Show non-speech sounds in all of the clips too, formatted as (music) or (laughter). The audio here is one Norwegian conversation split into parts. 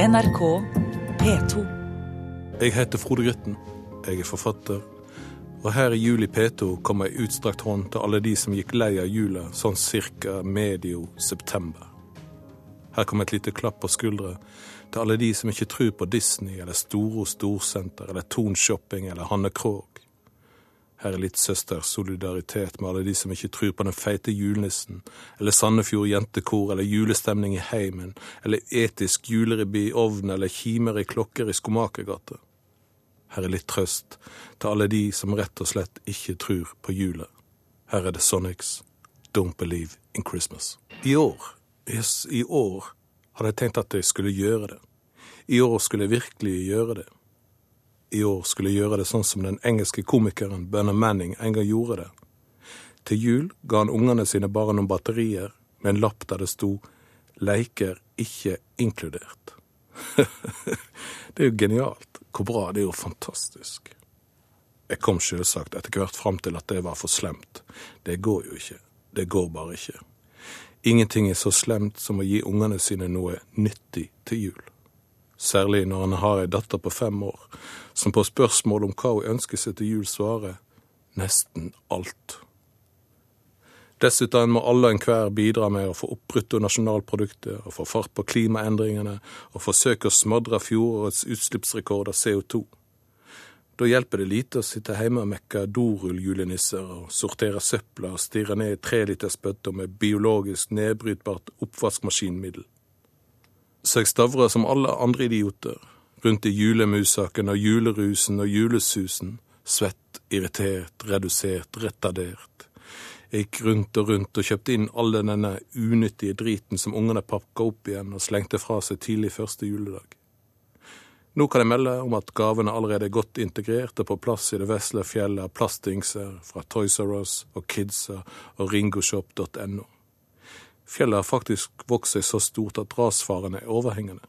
NRK P2. Jeg heter Frode Grytten. Jeg er forfatter. Og her i Juli P2 kommer ei utstrakt hånd til alle de som gikk lei av jula sånn cirka medio september. Her kommer et lite klapp på skuldra til alle de som ikke tror på Disney eller Storo Storsenter eller Thon Shopping eller Hanne Krogh. Her er litt søstersolidaritet med alle de som ikke tror på den feite julenissen, eller Sandefjord jentekor, eller julestemning i heimen, eller etisk juleribbe i ovnen, eller kimer i klokker i Skomakergata. Her er litt trøst til alle de som rett og slett ikke tror på jula. Her er det Sonics Don't Believe in Christmas. I år, yes, i år hadde jeg tenkt at jeg skulle gjøre det. I år skulle jeg virkelig gjøre det i år skulle gjøre det sånn som den engelske komikeren Bernard Manning en gang gjorde det. Til jul ga han ungene sine bare noen batterier med en lapp der det sto 'Leiker ikke inkludert'. (laughs) det er jo genialt. Hvor bra. Det er jo fantastisk. Jeg kom selvsagt etter hvert fram til at det var for slemt. Det går jo ikke. Det går bare ikke. Ingenting er så slemt som å gi ungene sine noe nyttig til jul særlig når han har ei datter på fem år, som på spørsmål om hva hun ønsker seg til jul, svarer nesten alt. Dessuten må alle og enhver bidra med å få opp bruttonasjonalproduktet og få fart på klimaendringene og forsøke å smadre fjorårets utslippsrekord av CO2. Da hjelper det lite å sitte hjemme og mekke dorulljulenisser og sortere søpla og stirre ned i trelitersbøtter med biologisk nedbrytbart oppvaskmaskinmiddel så stavre som alle andre idioter rundt i julemusaken og julerusen og julesusen, svett, irritert, redusert, retardert. Jeg gikk rundt og rundt og kjøpte inn all denne unyttige driten som ungene pakka opp igjen og slengte fra seg tidlig første juledag. Nå kan jeg melde om at gavene allerede er godt integrert og på plass i det vesle fjellet av plastdingser fra Toys R Us og Kidsa og ringoshop.no. Fjellet har faktisk vokst seg så stort at rasfaren er overhengende.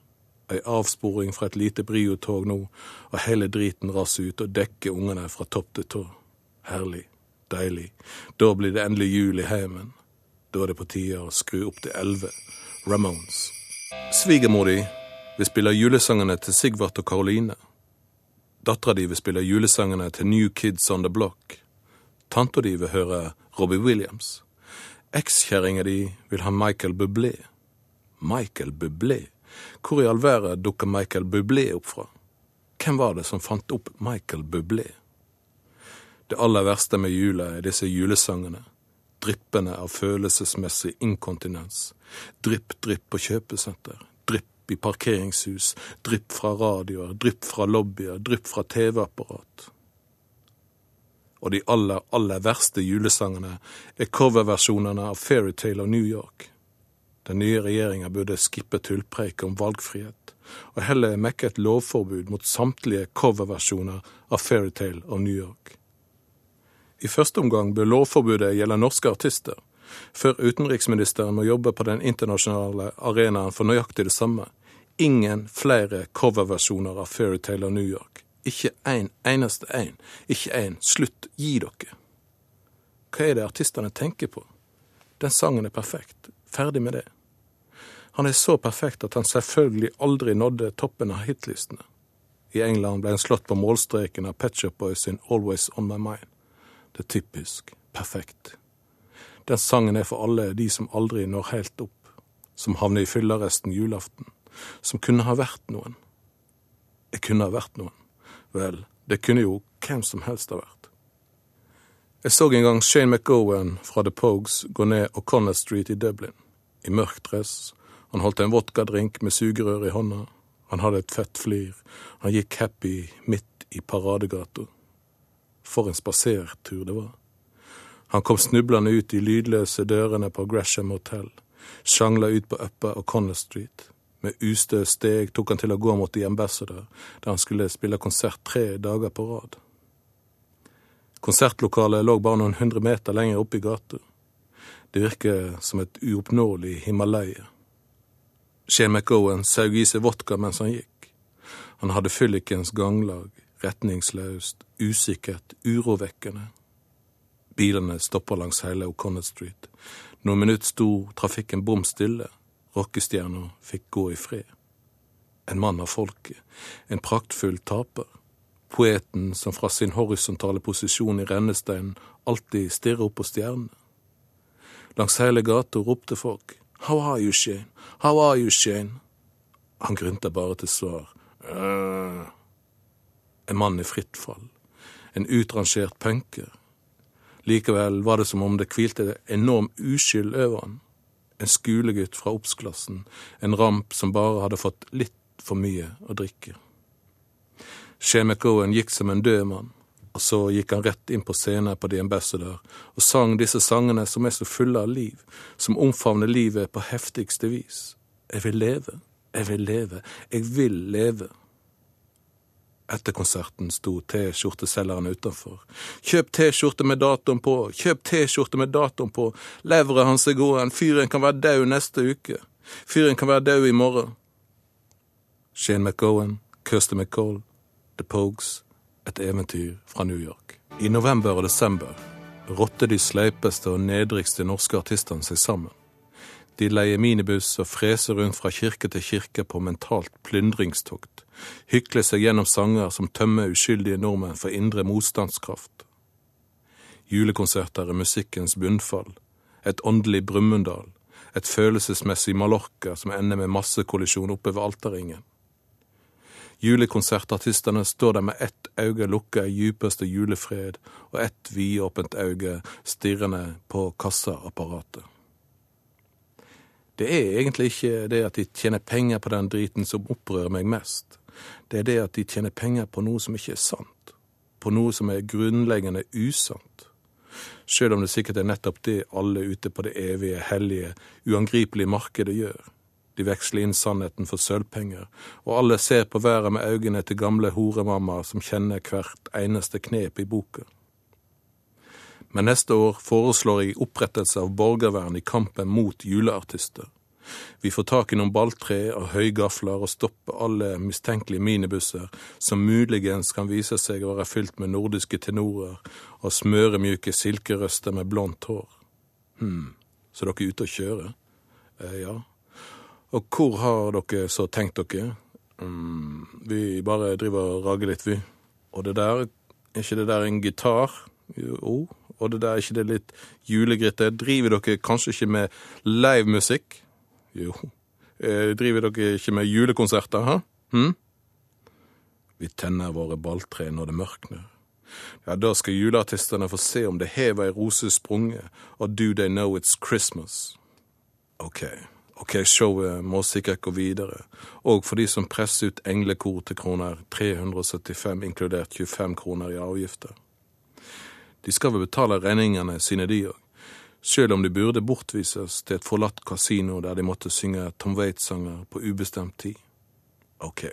Ei avsporing fra et lite Brio-tog nå, og hele driten raser ut og dekker ungene fra topp til tå. Herlig, deilig. Da blir det endelig jul i heimen. Da er det på tide å skru opp til elleve. Ramones. Svigermor di vil spille julesangene til Sigvart og Karoline. Dattera di vil spille julesangene til New Kids On The Block. Tanta di vil høre Robbie Williams. Ekskjerringa di vil ha Michael Bublé. Michael Bublé? Hvor i all verden dukker Michael Bublé opp fra? Hvem var det som fant opp Michael Bublé? Det aller verste med jula er disse julesangene, dryppende av følelsesmessig inkontinens. Drypp, drypp på kjøpesenter, drypp i parkeringshus, drypp fra radioer, drypp fra lobbyer, drypp fra TV-apparat og de aller, aller verste julesangene er coverversjonene av Fairytale og New York. Den nye regjeringa burde skippe tullpreik om valgfrihet, og heller mekke et lovforbud mot samtlige coverversjoner av Fairytale of New York. I første omgang bør lovforbudet gjelde norske artister, før utenriksministeren må jobbe på den internasjonale arenaen for nøyaktig det samme. Ingen flere coverversjoner av Fairytale of New York. Ikke en eneste en. Ikke en. Slutt. Gi dere. Hva er det artistene tenker på? Den sangen er perfekt. Ferdig med det. Han er så perfekt at han selvfølgelig aldri nådde toppen av hitlistene. I England ble han slått på målstreken av Pet Shop Boys sin Always On My Mind. Det er typisk. Perfekt. Den sangen er for alle de som aldri når helt opp, som havner i fyllearresten julaften, som kunne ha vært noen. Jeg kunne ha vært noen. Vel, det kunne jo hvem som helst ha vært. Jeg så en gang Shane McGowan fra The Pogues gå ned O'Connor Street i Dublin, i mørk dress. Han holdt en vodkadrink med sugerør i hånda. Han hadde et fett flir. Han gikk happy midt i paradegata. For en spasertur det var. Han kom snublende ut de lydløse dørene på Gresham Hotel, sjangla ut på Upper O'Connor Street. Med ustø steg tok han til å gå mot The Ambassador, der han skulle spille konsert tre dager på rad. Konsertlokalet lå bare noen hundre meter lenger oppe i gata. Det virker som et uoppnåelig Himalaya. Shane McGowan saug i seg vodka mens han gikk. Han hadde fyllikens ganglag, retningsløst, usikkert, urovekkende. Bilene stoppa langs hele O'Connor Street. Noen minutter sto trafikken bom stille rockestjerna fikk gå i fred. En mann av folket, en praktfull taper. Poeten som fra sin horisontale posisjon i rennesteinen alltid stirrer opp på stjernene. Langs hele gata ropte folk How are you, Shane? How are you, Shane? Han grynta bare til svar. Øh. En mann i fritt fall. En utrangert punker. Likevel var det som om det hvilte enorm uskyld over han. En skolegutt fra obs-klassen, en ramp som bare hadde fått litt for mye å drikke. Shane McGowan gikk som en død mann, og så gikk han rett inn på scenen på The Ambassador og sang disse sangene som er så fulle av liv, som omfavner livet på heftigste vis. Jeg vil leve, jeg vil leve, jeg vil leve. Etter konserten sto T-skjorteselgeren utenfor. Kjøp T-skjorte med datoen på, kjøp T-skjorte med datoen på, leveret hans er gåen, fyren kan være død neste uke, fyren kan være død i morgen. Shane McGowan, Kirsty McCall, The Pogues, et eventyr fra New York. I november og desember rotter de sleipeste og nedrigste norske artistene seg sammen. De leier minibuss og freser rundt fra kirke til kirke på mentalt plyndringstokt, hykler seg gjennom sanger som tømmer uskyldige nordmenn for indre motstandskraft. Julekonserter er musikkens bunnfall, et åndelig Brumunddal, et følelsesmessig Mallorca som ender med massekollisjon oppe ved alterringen. Julekonsertartistene står der med ett øye lukka i djupeste julefred og ett vidåpent øye stirrende på kassaapparatet. Det er egentlig ikke det at de tjener penger på den driten som opprører meg mest. Det er det at de tjener penger på noe som ikke er sant. På noe som er grunnleggende usant. Sjøl om det sikkert er nettopp det alle ute på det evige, hellige, uangripelige markedet gjør. De veksler inn sannheten for sølvpenger, og alle ser på været med øynene til gamle horemammaer som kjenner hvert eneste knep i boka. Men neste år foreslår jeg opprettelse av borgervern i kampen mot juleartister. Vi får tak i noen balltre og høygafler og stopper alle mistenkelige minibusser som muligens kan vise seg å være fylt med nordiske tenorer og smøremjuke silkerøster med blondt hår. Hm, så dere er ute og kjører? Eh, ja, og hvor har dere så tenkt dere? Mm, vi bare driver og rager litt, vi. Og det der, er ikke det der en gitar? Jo. Og det der, er ikke det litt julegritte? Driver dere kanskje ikke med livemusikk? Jo. Eh, driver dere ikke med julekonserter, ha? Hm? Vi tenner våre balltre når det mørkner. Ja, da skal juleartistene få se om det hever ei rose sprunget, og do they know it's Christmas? Ok. Ok, showet må sikkert gå videre, og for de som presser ut englekor til kroner 375, inkludert 25 kroner i avgifter. De skal vel betale regningene sine, de òg, sjøl om de burde bortvises til et forlatt kasino der de måtte synge Tom Waite-sanger på ubestemt tid. Ok.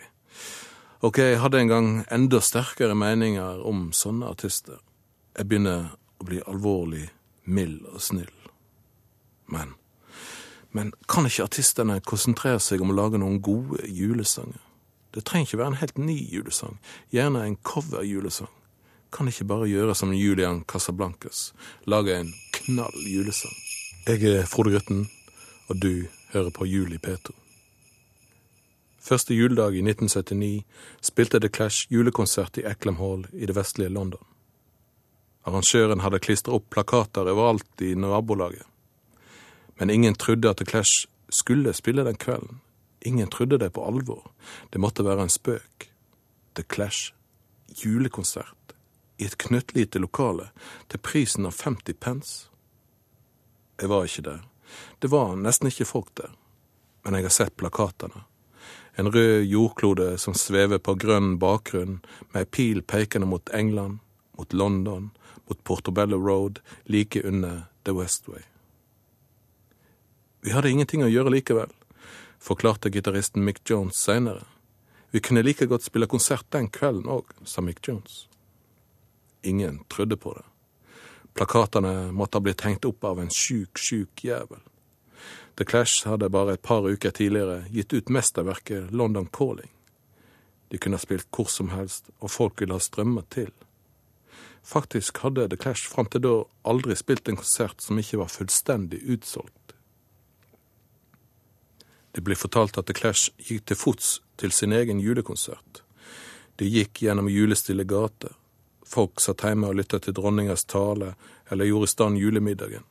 Ok, jeg hadde en gang enda sterkere meninger om sånne artister. Jeg begynner å bli alvorlig mild og snill. Men men kan ikke artistene konsentrere seg om å lage noen gode julesanger? Det trenger ikke være en helt ny julesang, gjerne en cover-julesang. Kan ikke bare gjøre som Julian Casablancas, lage en knall julesang. Jeg er Frode Grytten, og du hører på Juli i P2. Første juledag i 1979 spilte The Clash julekonsert i Ecklam Hall i det vestlige London. Arrangøren hadde klistra opp plakater overalt i nabolaget. Men ingen trodde at The Clash skulle spille den kvelden. Ingen trodde det på alvor. Det måtte være en spøk. The Clash julekonsert i et knøttlite lokale til prisen av 50 pence. Jeg var ikke der. Det var nesten ikke folk der. Men jeg har sett plakatene. En rød jordklode som svever på grønn bakgrunn, med ei pil pekende mot England, mot London, mot Portobello Road, like under The Westway. Vi hadde ingenting å gjøre likevel, forklarte gitaristen Mick Jones seinere. Vi kunne like godt spille konsert den kvelden òg, sa Mick Jones. Ingen trodde på det. Plakatene måtte ha blitt hengt opp av en sjuk, sjuk jævel. The Clash hadde bare et par uker tidligere gitt ut mesterverket London Calling. De kunne ha spilt hvor som helst, og folk ville ha strømmet til. Faktisk hadde The Clash fram til da aldri spilt en konsert som ikke var fullstendig utsolgt. Det blir fortalt at The Clash gikk til fots til sin egen julekonsert. De gikk gjennom julestille gater. Folk satt hjemme og lytta til dronningas tale eller gjorde i stand julemiddagen.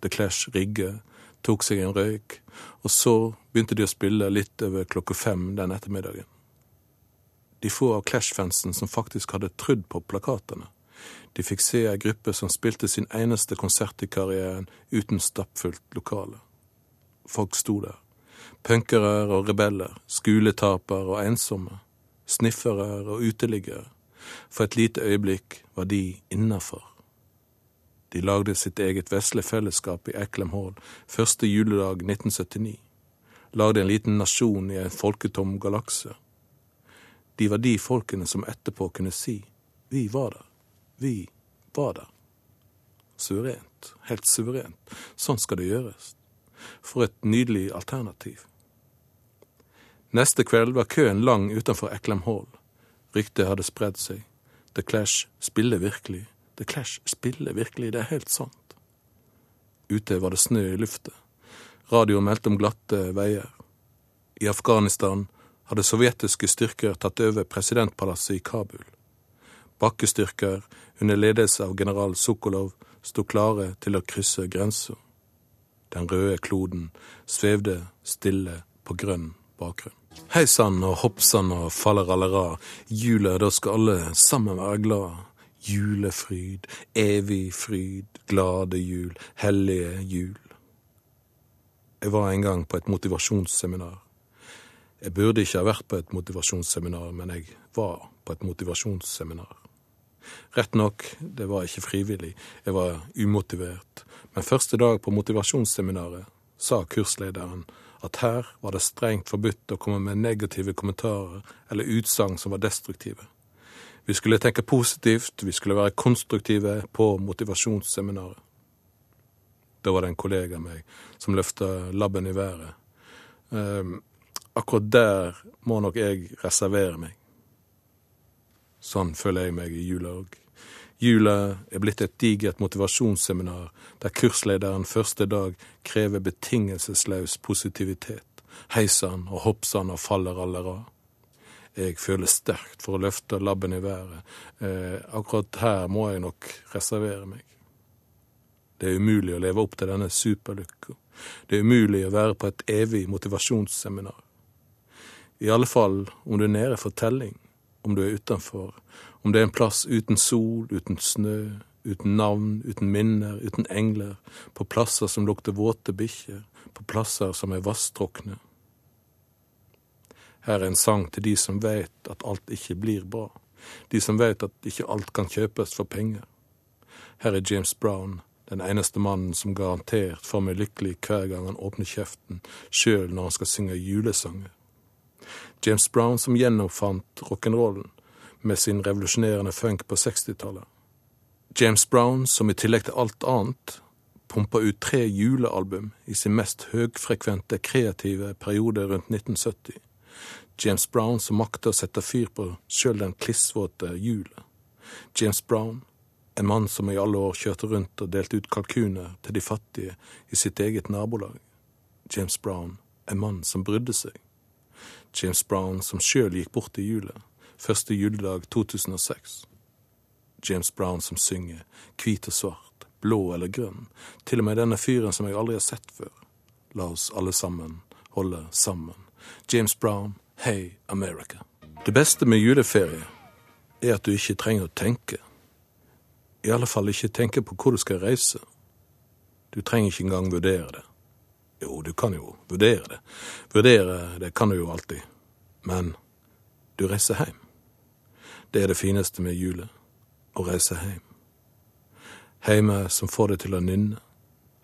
The Clash rigget, tok seg en røyk, og så begynte de å spille litt over klokka fem den ettermiddagen. De få av Clash-fansen som faktisk hadde trudd på plakatene. De fikk se ei gruppe som spilte sin eneste konsert i karrieren uten stappfullt lokale. Folk sto der. Punkere og rebeller, skoletapere og ensomme, sniffere og uteliggere. For et lite øyeblikk var de innafor. De lagde sitt eget vesle fellesskap i Eklem Hall første juledag 1979. Lagde en liten nasjon i en folketom galakse. De var de folkene som etterpå kunne si vi var der, vi var der. Suverent, helt suverent. Sånn skal det gjøres. For et nydelig alternativ. Neste kveld var køen lang utenfor Eklem Hall. Ryktet hadde spredd seg. The Clash spiller virkelig. The Clash spiller virkelig, det er helt sant. Ute var det snø i lufta. Radio meldte om glatte veier. I Afghanistan hadde sovjetiske styrker tatt over presidentpalasset i Kabul. Bakkestyrker under ledelse av general Sokolov sto klare til å krysse grensa. Den røde kloden svevde stille på grønn bakgrunn. Hei sann og hopp sann og fallerallera, jula, da skal alle sammen være glad. Julefryd, evig fryd, glade jul, hellige jul. Jeg var en gang på et motivasjonsseminar. Jeg burde ikke ha vært på et motivasjonsseminar, men jeg var på et motivasjonsseminar. Rett nok, det var ikke frivillig, jeg var umotivert, men første dag på motivasjonsseminaret sa kurslederen at her var det strengt forbudt å komme med negative kommentarer eller utsagn som var destruktive. Vi skulle tenke positivt, vi skulle være konstruktive på motivasjonsseminaret. Da var det en kollega av meg som løfta labben i været. Um, akkurat der må nok jeg reservere meg. Sånn føler jeg meg i jula òg. Jula er blitt et digert motivasjonsseminar der kurslederen første dag krever betingelsesløs positivitet. Heisan og hoppsan og faller allera. Jeg føler sterkt for å løfte labben i været. Eh, akkurat her må jeg nok reservere meg. Det er umulig å leve opp til denne superlykka. Det er umulig å være på et evig motivasjonsseminar. I alle fall om du er nede for telling, om du er utenfor, om det er en plass uten sol, uten snø, uten navn, uten minner, uten engler, på plasser som lukter våte bikkjer, på plasser som er vasstrukne. Her er en sang til de som veit at alt ikke blir bra, de som veit at ikke alt kan kjøpes for penger. Her er James Brown, den eneste mannen som garantert får meg lykkelig hver gang han åpner kjeften, sjøl når han skal synge julesanger. James Brown som gjenoppfant rock'n'rollen, med sin revolusjonerende funk på 60-tallet. James Brown, som i tillegg til alt annet pumpa ut tre julealbum i sin mest høgfrekvente kreative periode rundt 1970. James Brown som makta å sette fyr på sjøl den klissvåte hjulet. James Brown, en mann som i alle år kjørte rundt og delte ut kalkuner til de fattige i sitt eget nabolag. James Brown, en mann som brydde seg. James Brown som sjøl gikk bort i jula første juledag 2006. James Brown som synger, hvit og svart, blå eller grønn, til og med denne fyren som jeg aldri har sett før. La oss alle sammen holde sammen. James Brown, Hey America. Det beste med juleferie er at du ikke trenger å tenke. I alle fall ikke tenke på hvor du skal reise. Du trenger ikke engang vurdere det. Jo, du kan jo vurdere det. Vurdere det kan du jo alltid. Men du reiser hjem. Det er det fineste med julet. å reise hjem. Heime som får deg til å nynne,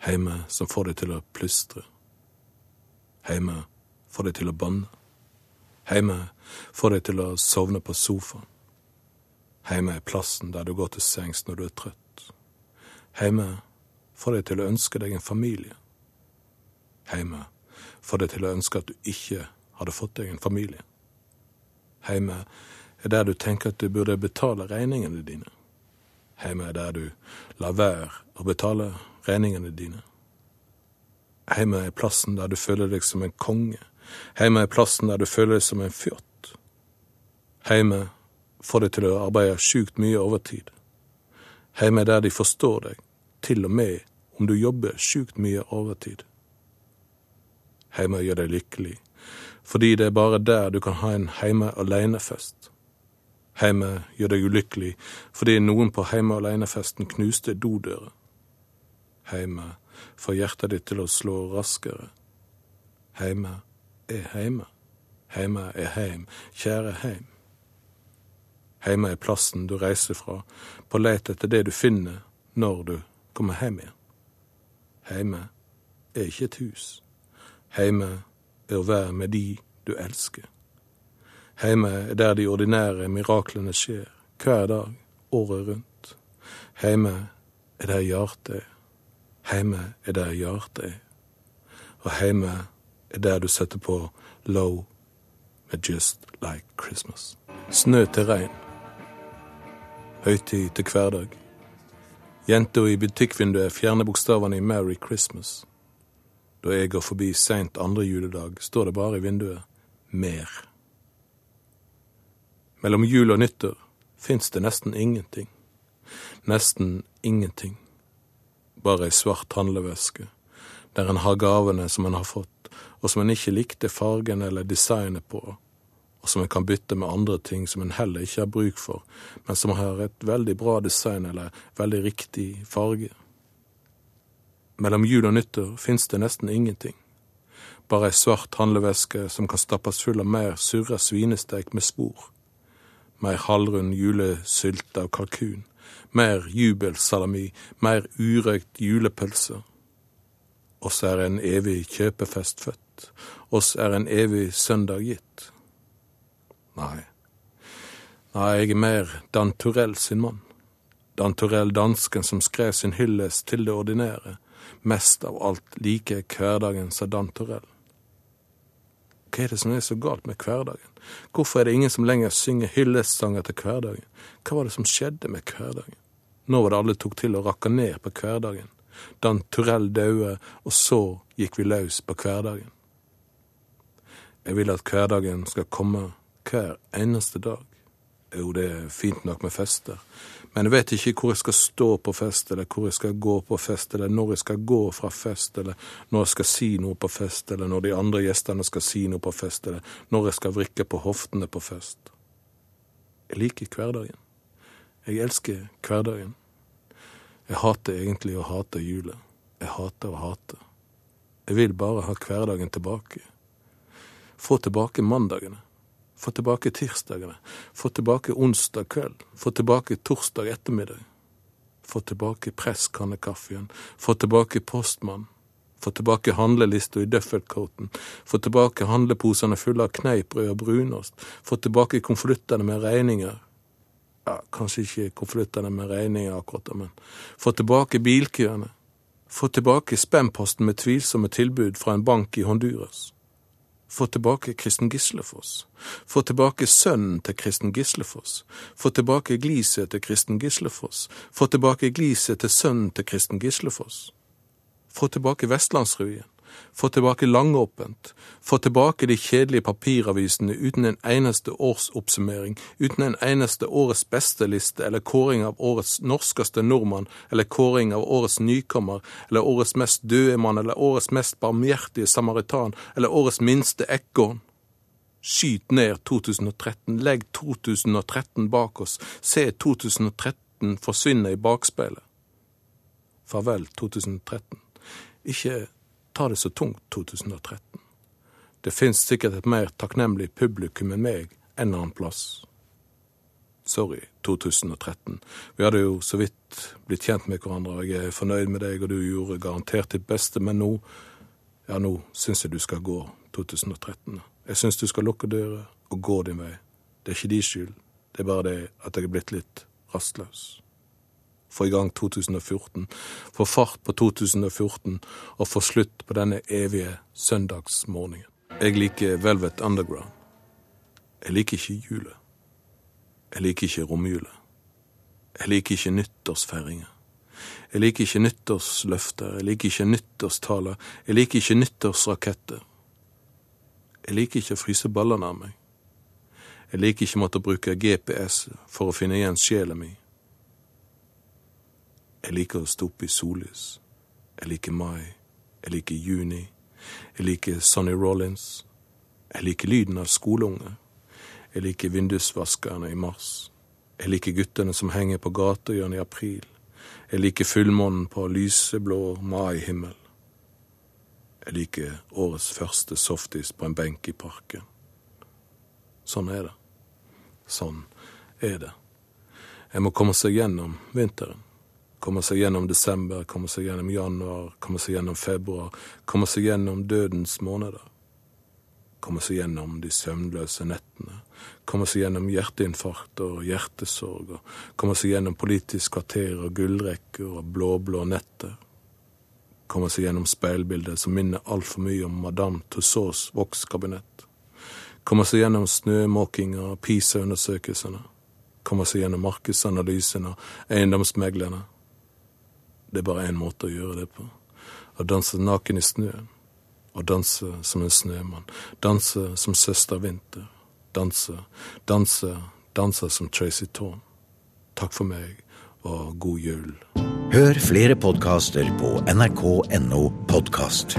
heime som får deg til å plystre. Heime får deg til å banne. Heime får deg til å sovne på sofaen. Heime er plassen der du går til sengs når du er trøtt. Heime får deg til å ønske deg en familie. Heime får deg til å ønske at du ikke hadde fått deg en familie. Hjemme er der du tenker at du burde betale regningene dine. Hjemme er der du lar være å betale regningene dine. Hjemme er plassen der du føler deg som en konge. Hjemme er plassen der du føler deg som en fjott. Hjemme får deg til å arbeide sjukt mye overtid. Hjemme er der de forstår deg, til og med om du jobber sjukt mye overtid. Heime gjør deg lykkelig, fordi det er bare der du kan ha en heime aleine-fest. Heime gjør deg ulykkelig fordi noen på heime aleine-festen knuste dodører. Heime får hjertet ditt til å slå raskere. Heime er heime. Heime er heim, kjære heim. Heime er plassen du reiser fra, på leit etter det du finner når du kommer hjem igjen. Heime er ikke et hus. Heime er å være med de du elsker. Heime er der de ordinære miraklene skjer, hver dag, året rundt. Heime er der hjertet er. Heime er der hjertet er. Og heime er der du setter på low med Just Like Christmas. Snø til regn. Høytid til hverdag. Jenta i butikkvinduet fjerner bokstavene i Merry Christmas. Da jeg går forbi seint andre juledag, står det bare i vinduet mer. Mellom jul og nyttår fins det nesten ingenting. Nesten ingenting bare ei svart handleveske, der en har gavene som en har fått, og som en ikke likte fargen eller designet på, og som en kan bytte med andre ting som en heller ikke har bruk for, men som har et veldig bra design eller veldig riktig farge. Mellom jul og nyttår fins det nesten ingenting. Bare ei svart handleveske som kan stappes full av mer surra svinestek med spor. Mer halvrund julesylte av kalkun mer jubelsalami, mer urøykt julepølse. Oss er en evig kjøpefest født, oss er en evig søndag gitt. Nei, nei, jeg er mer Dan Turell sin mann. Dan Turell dansken som skrev sin hyllest til det ordinære, mest av alt liker hverdagen, sa Dan Torell. Hva er det som er så galt med hverdagen? Hvorfor er det ingen som lenger synger hyllestsanger til hverdagen? Hva var det som skjedde med hverdagen? Nå var det alle tok til å rakke ned på hverdagen. Dan Turell daue, og så gikk vi løs på hverdagen. Jeg vil at hverdagen skal komme hver eneste dag. Jo, det er fint nok med fester, men jeg vet ikke hvor jeg skal stå på fest, eller hvor jeg skal gå på fest, eller når jeg skal gå fra fest, eller når jeg skal si noe på fest, eller når de andre gjestene skal si noe på fest, eller når jeg skal vrikke på hoftene på fest. Jeg liker hverdagen. Jeg elsker hverdagen. Jeg hater egentlig å hate jula. Jeg hater å hate. Jeg vil bare ha hverdagen tilbake. Få tilbake mandagene. Få tilbake tirsdagene. Få tilbake onsdag kveld. Få tilbake torsdag ettermiddag. Få tilbake presskannekaffen. Få tilbake postmann. Få tilbake handlelista i døffelcoaten. Få tilbake handleposene fulle av kneippbrød og brunost. Få tilbake konvoluttene med regninger ja, Kanskje ikke konvoluttene med regninger akkurat, men få tilbake bilkøene. Få tilbake spennposten med tvilsomme tilbud fra en bank i Honduras. Få tilbake Kristen Gislefoss. Få tilbake sønnen til Kristen Gislefoss. Få tilbake gliset til Kristen Gislefoss. Få tilbake gliset til sønnen til Kristen Gislefoss. Få tilbake Vestlandsrevyen. Få tilbake langåpent. Få tilbake de kjedelige papiravisene uten en eneste årsoppsummering, uten en eneste Årets beste-liste eller kåring av Årets norskeste nordmann eller kåring av Årets nykommer eller Årets mest døde mann eller Årets mest barmhjertige samaritan eller Årets minste ekorn. Skyt ned 2013, legg 2013 bak oss, se 2013 forsvinne i bakspeilet. Farvel 2013. Ikke ta det så tungt 2013. Det fins sikkert et mer takknemlig publikum enn meg en annen plass. Sorry, 2013. Vi hadde jo så vidt blitt kjent med hverandre, og jeg er fornøyd med deg, og du gjorde garantert ditt beste, men nå, ja, nå syns jeg du skal gå, 2013. Jeg syns du skal lukke døra og gå din vei. Det er ikke din skyld, det er bare det at jeg er blitt litt rastløs få i gang 2014, få fart på 2014 og få slutt på denne evige søndagsmorgenen. Jeg liker Velvet Underground. Jeg liker ikke jula. Jeg liker ikke romjula. Jeg liker ikke nyttårsfeiringer. Jeg liker ikke nyttårsløfter, jeg liker ikke nyttårstaler, jeg liker ikke nyttårsraketter. Jeg liker ikke å fryse ballene av meg. Jeg liker ikke å måtte bruke GPS for å finne igjen sjela mi. Jeg liker å stå opp i sollys. Jeg liker mai. Jeg liker juni. Jeg liker Sonny Rollins. Jeg liker lyden av skoleunger. Jeg liker vindusvaskerne i mars. Jeg liker guttene som henger på gatehjørnet i april. Jeg liker fullmånen på lyseblå maihimmel. Jeg liker årets første softis på en benk i parken. Sånn er det. Sånn er det. En må komme seg gjennom vinteren. Komme seg gjennom desember, komme seg gjennom januar, komme seg gjennom februar, komme seg gjennom dødens måneder. Komme seg gjennom de søvnløse nettene, komme seg gjennom hjerteinfarkt og hjertesorg, og komme seg gjennom Politisk kvarter og gullrekker og blå-blå netter. Komme seg gjennom speilbilder som minner altfor mye om Madame Tussauds vokskabinett. Komme seg gjennom snømåkinga og PISA-undersøkelsene. Komme seg gjennom markedsanalysene og eiendomsmeglerne. Det er bare én måte å gjøre det på. Å danse naken i snøen. Å danse som en snømann. Danse som søster Vinter. Danse, danse, danse som Tracy Torn. Takk for meg, og god jul. Hør flere podkaster på nrk.no podkast.